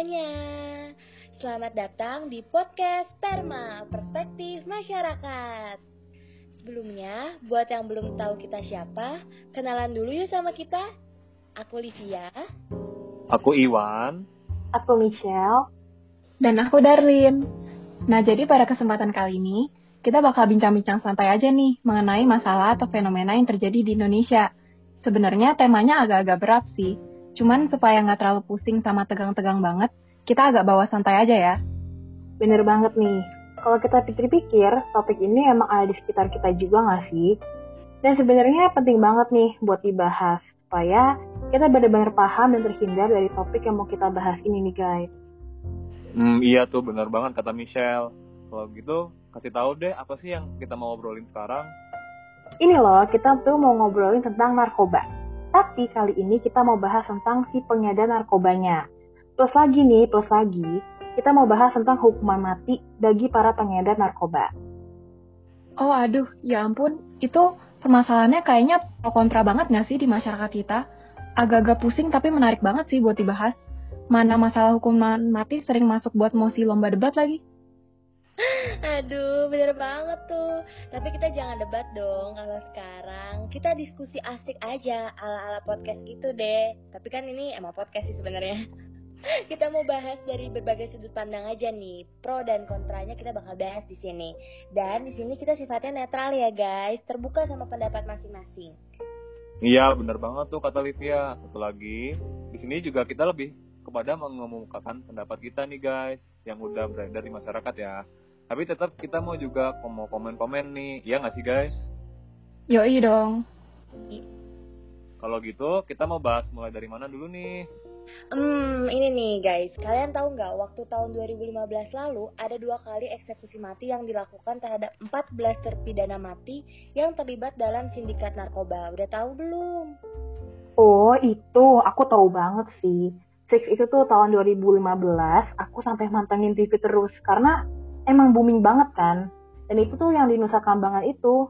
semuanya. Selamat datang di podcast Perma, Perspektif Masyarakat. Sebelumnya, buat yang belum tahu kita siapa, kenalan dulu yuk sama kita. Aku Livia. Aku Iwan. Aku Michelle. Dan aku Darlin. Nah, jadi pada kesempatan kali ini, kita bakal bincang-bincang santai aja nih mengenai masalah atau fenomena yang terjadi di Indonesia. Sebenarnya temanya agak-agak berat sih, Cuman supaya nggak terlalu pusing sama tegang-tegang banget, kita agak bawa santai aja ya. Bener banget nih. Kalau kita pikir-pikir, topik ini emang ada di sekitar kita juga nggak sih? Dan sebenarnya penting banget nih buat dibahas, supaya kita benar-benar paham dan terhindar dari topik yang mau kita bahas ini nih guys. Hmm, iya tuh bener banget kata Michelle. Kalau gitu, kasih tahu deh apa sih yang kita mau ngobrolin sekarang. Ini loh, kita tuh mau ngobrolin tentang narkoba. Tapi kali ini kita mau bahas tentang si pengedar narkobanya. Plus lagi nih, plus lagi, kita mau bahas tentang hukuman mati bagi para pengedar narkoba. Oh aduh, ya ampun, itu permasalahannya kayaknya pro kontra banget gak sih di masyarakat kita? Agak-agak pusing tapi menarik banget sih buat dibahas. Mana masalah hukuman mati sering masuk buat mosi lomba debat lagi. Aduh, bener banget tuh. Tapi kita jangan debat dong kalau sekarang. Kita diskusi asik aja ala-ala podcast gitu deh. Tapi kan ini emang podcast sih sebenarnya. kita mau bahas dari berbagai sudut pandang aja nih. Pro dan kontranya kita bakal bahas di sini. Dan di sini kita sifatnya netral ya, guys. Terbuka sama pendapat masing-masing. Iya, bener banget tuh kata Livia. Satu lagi, di sini juga kita lebih kepada mengemukakan pendapat kita nih guys, yang udah beredar di masyarakat ya. Tapi tetap kita mau juga mau komen-komen nih, ya nggak sih guys? Yoi dong. Kalau gitu, kita mau bahas mulai dari mana dulu nih? Hmm, ini nih guys, kalian tahu nggak waktu tahun 2015 lalu ada dua kali eksekusi mati yang dilakukan terhadap 14 terpidana mati yang terlibat dalam sindikat narkoba. Udah tahu belum? Oh, itu aku tahu banget sih. Six itu tuh tahun 2015, aku sampai mantengin TV terus karena emang booming banget kan. Dan itu tuh yang di Nusa Kambangan itu.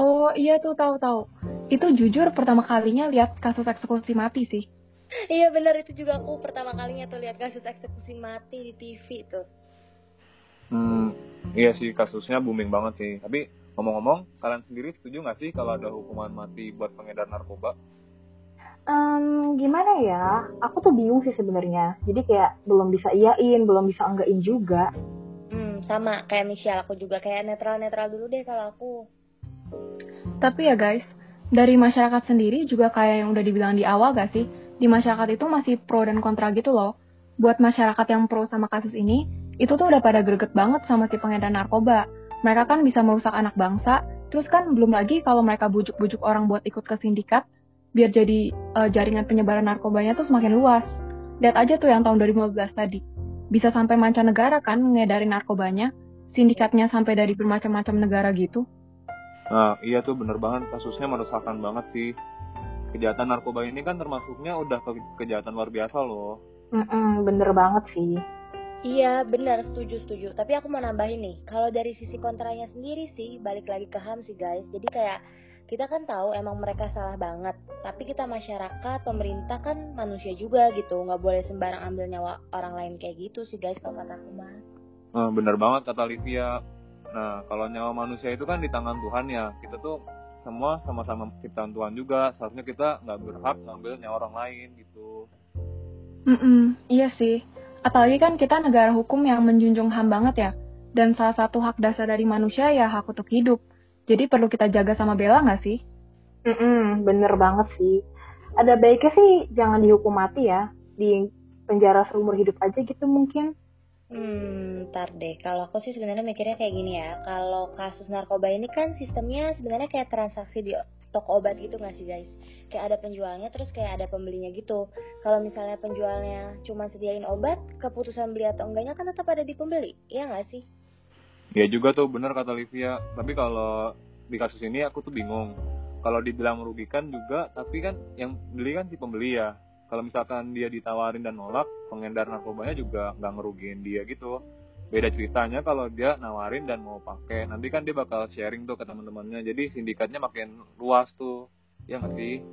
Oh iya tuh tahu-tahu. Itu jujur pertama kalinya lihat kasus eksekusi mati sih. Iya benar itu juga aku pertama kalinya tuh lihat kasus eksekusi mati di TV tuh. Hmm, iya sih kasusnya booming banget sih. Tapi ngomong-ngomong, kalian sendiri setuju nggak sih kalau ada hukuman mati buat pengedar narkoba? Um, gimana ya? Aku tuh bingung sih sebenarnya. Jadi kayak belum bisa iyain, belum bisa enggakin juga. Hmm, sama kayak Michelle aku juga kayak netral-netral dulu deh kalau aku. Tapi ya guys, dari masyarakat sendiri juga kayak yang udah dibilang di awal gak sih? Di masyarakat itu masih pro dan kontra gitu loh. Buat masyarakat yang pro sama kasus ini, itu tuh udah pada greget banget sama si pengedar narkoba. Mereka kan bisa merusak anak bangsa, terus kan belum lagi kalau mereka bujuk-bujuk orang buat ikut ke sindikat, biar jadi uh, jaringan penyebaran narkobanya tuh semakin luas. Lihat aja tuh yang tahun 2015 tadi. Bisa sampai mancanegara kan ngedarin narkobanya, sindikatnya sampai dari bermacam-macam negara gitu. Nah, iya tuh bener banget, kasusnya meresahkan banget sih. Kejahatan narkoba ini kan termasuknya udah ke kejahatan luar biasa loh. Mm-mm, bener banget sih. Iya, benar, setuju, setuju. Tapi aku mau nambahin nih, kalau dari sisi kontranya sendiri sih, balik lagi ke HAM sih guys. Jadi kayak kita kan tahu emang mereka salah banget tapi kita masyarakat pemerintah kan manusia juga gitu. Nggak boleh sembarang ambil nyawa orang lain kayak gitu sih guys kalau kata aku mah. Nah, bener banget kata Livia. Nah kalau nyawa manusia itu kan di tangan Tuhan ya. Kita tuh semua sama-sama ciptaan Tuhan juga. Seharusnya kita nggak berhak ngambil nyawa orang lain gitu. Mm -mm, iya sih. Apalagi kan kita negara hukum yang menjunjung ham banget ya. Dan salah satu hak dasar dari manusia ya hak untuk hidup jadi perlu kita jaga sama Bella nggak sih? Mm-mm, bener banget sih. Ada baiknya sih jangan dihukum mati ya. Di penjara seumur hidup aja gitu mungkin. Hmm, ntar deh. Kalau aku sih sebenarnya mikirnya kayak gini ya. Kalau kasus narkoba ini kan sistemnya sebenarnya kayak transaksi di toko obat gitu nggak sih guys? Kayak ada penjualnya terus kayak ada pembelinya gitu. Kalau misalnya penjualnya cuma sediain obat, keputusan beli atau enggaknya kan tetap ada di pembeli, iya nggak sih? Ya juga tuh bener kata Livia. Tapi kalau di kasus ini aku tuh bingung. Kalau dibilang merugikan juga, tapi kan yang beli kan si pembeli ya. Kalau misalkan dia ditawarin dan nolak, pengedar narkobanya juga nggak ngerugiin dia gitu. Beda ceritanya kalau dia nawarin dan mau pakai, nanti kan dia bakal sharing tuh ke teman-temannya. Jadi sindikatnya makin luas tuh, ya nggak sih?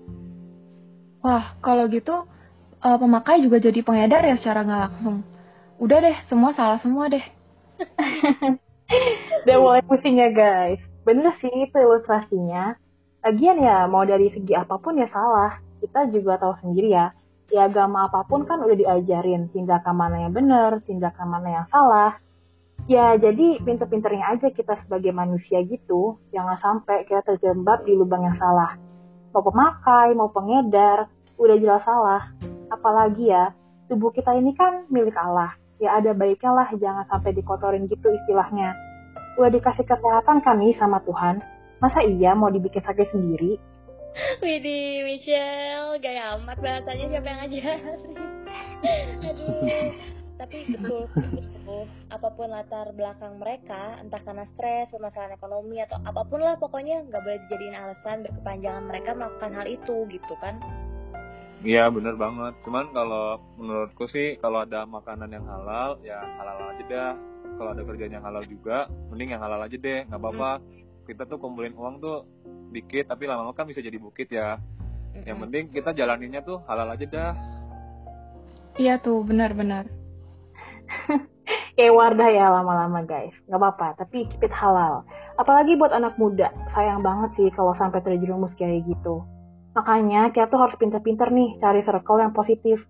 Wah, kalau gitu uh, pemakai juga jadi pengedar ya secara nggak langsung. Udah deh, semua salah semua deh. Udah mulai pusing ya guys. Bener sih itu ilustrasinya. Lagian ya mau dari segi apa pun ya salah. Kita juga tahu sendiri ya. Di agama apa pun kan udah diajarin tindakan mana yang benar, tindakan mana yang salah. Ya jadi pinter-pinternya aja kita sebagai manusia gitu. Jangan sampai kita terjebak di lubang yang salah. Mau pemakai, mau pengedar, udah jelas salah. Apalagi ya, tubuh kita ini kan milik Allah ya ada baiknya lah jangan sampai dikotorin gitu istilahnya. Udah dikasih kesehatan kan nih sama Tuhan, masa iya mau dibikin sakit sendiri? Widih, Michelle, gaya amat bahasanya siapa yang ngajarin? Aduh. Tapi betul, betul, apa pun latar belakang mereka, entah karena stres, permasalahan ekonomi, atau apa pun lah pokoknya nggak boleh dijadiin alasan berkepanjangan mereka melakukan hal itu gitu kan. Iya bener banget. Cuman kalau menurutku sih kalau ada makanan yang halal ya halal aja dah. Kalau ada kerjaan yang halal juga, mending yang halal aja deh. Nggak apa-apa. Hmm. Kita tuh kumpulin uang tuh dikit, tapi lama-lama kan bisa jadi bukit ya. Hmm. Yang penting kita jalaninnya tuh halal aja dah. Iya tuh, benar-benar. Kayak Wardah ya lama-lama guys. Nggak apa-apa, tapi keep it halal. Apalagi buat anak muda. Sayang banget sih kalau sampai terjerumus kayak gitu. Makanya kita tuh harus pinter-pinter nih cari circle yang positif.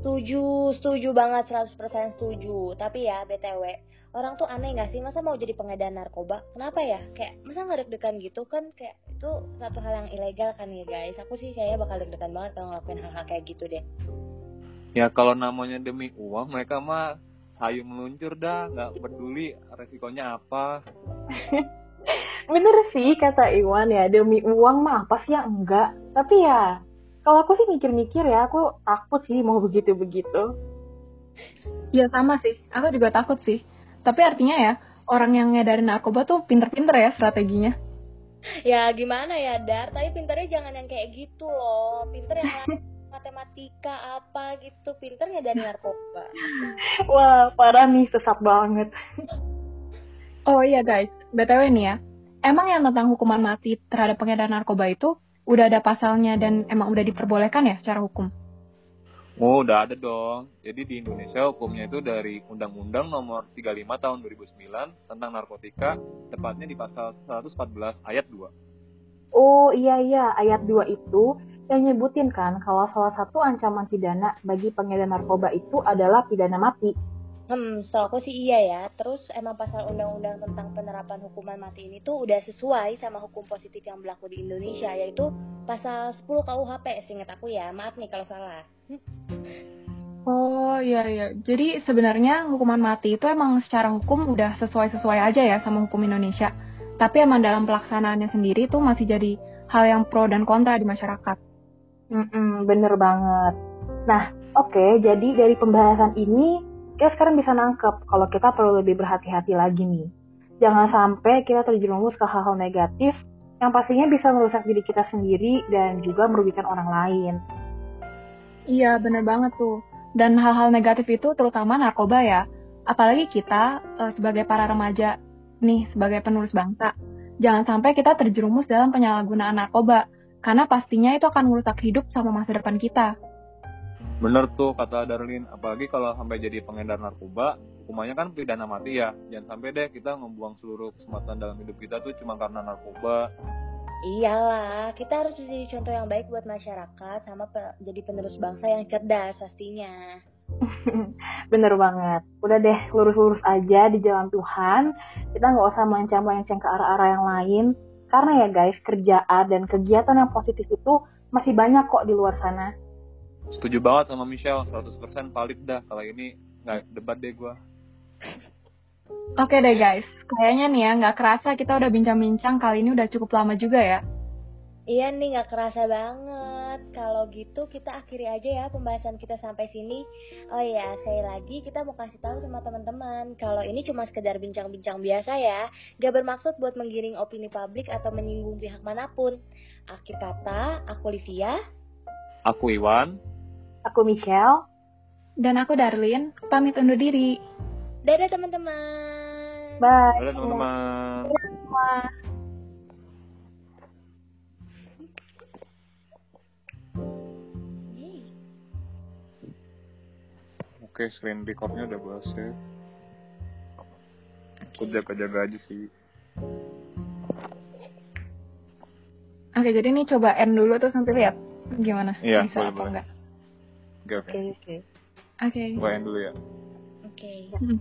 Setuju, setuju banget 100% setuju. Tapi ya BTW, orang tuh aneh gak sih masa mau jadi pengedar narkoba? Kenapa ya? Kayak masa nggak deg-degan gitu kan kayak itu satu hal yang ilegal kan ya guys. Aku sih saya bakal deg-degan banget kalau ngelakuin hal-hal kayak gitu deh. Ya kalau namanya demi uang mereka mah hayu meluncur dah, nggak peduli resikonya apa. bener sih kata Iwan ya demi uang mah apa sih yang enggak? Tapi ya kalau aku sih mikir-mikir ya aku takut sih mau begitu-begitu. Ya sama sih. Aku juga takut sih. Tapi artinya ya orang yang ngedarin narkoba tuh pinter-pinter ya strateginya. Ya gimana ya Dar? Tapi pinternya jangan yang kayak gitu loh. Pinter yang matematika apa gitu. Pinternya dari narkoba. Wah parah nih sesat banget. Oh iya guys. Btw nih ya emang yang tentang hukuman mati terhadap pengedar narkoba itu udah ada pasalnya dan emang udah diperbolehkan ya secara hukum? Oh, udah ada dong. Jadi di Indonesia hukumnya itu dari Undang-Undang Nomor 35 Tahun 2009 tentang narkotika, tepatnya di pasal 114 ayat 2. Oh iya iya, ayat 2 itu yang nyebutin kan kalau salah satu ancaman pidana bagi pengedar narkoba itu adalah pidana mati. Hmm, so aku sih iya ya. Terus emang pasal undang-undang tentang penerapan hukuman mati ini tuh udah sesuai sama hukum positif yang berlaku di Indonesia, yaitu pasal 10 KUHP, seingat aku ya. Maaf nih kalau salah. Oh iya iya. Jadi sebenarnya hukuman mati itu emang secara hukum udah sesuai-sesuai aja ya sama hukum Indonesia. Tapi emang dalam pelaksanaannya sendiri tuh masih jadi hal yang pro dan kontra di masyarakat. Mm -mm, bener banget. Nah, oke. Okay, jadi dari pembahasan ini kita sekarang bisa nangkep kalau kita perlu lebih berhati-hati lagi nih. Jangan sampai kita terjerumus ke hal-hal negatif yang pastinya bisa merusak diri kita sendiri dan juga merugikan orang lain. Iya, bener banget tuh. Dan hal-hal negatif itu terutama narkoba ya. Apalagi kita uh, sebagai para remaja nih, sebagai penulis bangsa. Jangan sampai kita terjerumus dalam penyalahgunaan narkoba, karena pastinya itu akan merusak hidup sama masa depan kita. Bener tuh kata Darlin, apalagi kalau sampai jadi pengedar narkoba, hukumannya kan pidana mati ya. Jangan sampai deh kita membuang seluruh kesempatan dalam hidup kita tuh cuma karena narkoba. Iyalah, kita harus jadi contoh yang baik buat masyarakat sama pe jadi penerus bangsa yang cerdas pastinya. Bener banget. Udah deh, lurus-lurus aja di jalan Tuhan. Kita nggak usah melenceng-melenceng ke arah-arah yang lain. Karena ya guys, kerjaan dan kegiatan yang positif itu masih banyak kok di luar sana setuju banget sama Michelle 100% valid dah kalau ini nggak debat deh gue Oke deh guys, kayaknya nih ya nggak kerasa kita udah bincang-bincang kali ini udah cukup lama juga ya. Iya nih nggak kerasa banget. Kalau gitu kita akhiri aja ya pembahasan kita sampai sini. Oh iya, sekali lagi kita mau kasih tahu sama teman-teman kalau ini cuma sekedar bincang-bincang biasa ya. Gak bermaksud buat menggiring opini publik atau menyinggung pihak mana pun. Akhir kata, aku Livia. Aku Iwan. Aku Michelle. Dan aku Darlin. Pamit undur diri. Dadah teman-teman. Bye. Dadah teman-teman. Oke, okay, screen recordnya udah gue save. Ya. Aku jaga-jaga aja sih. Oke, jadi ini coba end dulu terus nanti lihat gimana. Iya, bisa boleh, apa boleh. enggak. Gavin. Oke, okay, oke. Okay. Oke. Okay. Bayain dulu ya. Oke. Okay. Hmm.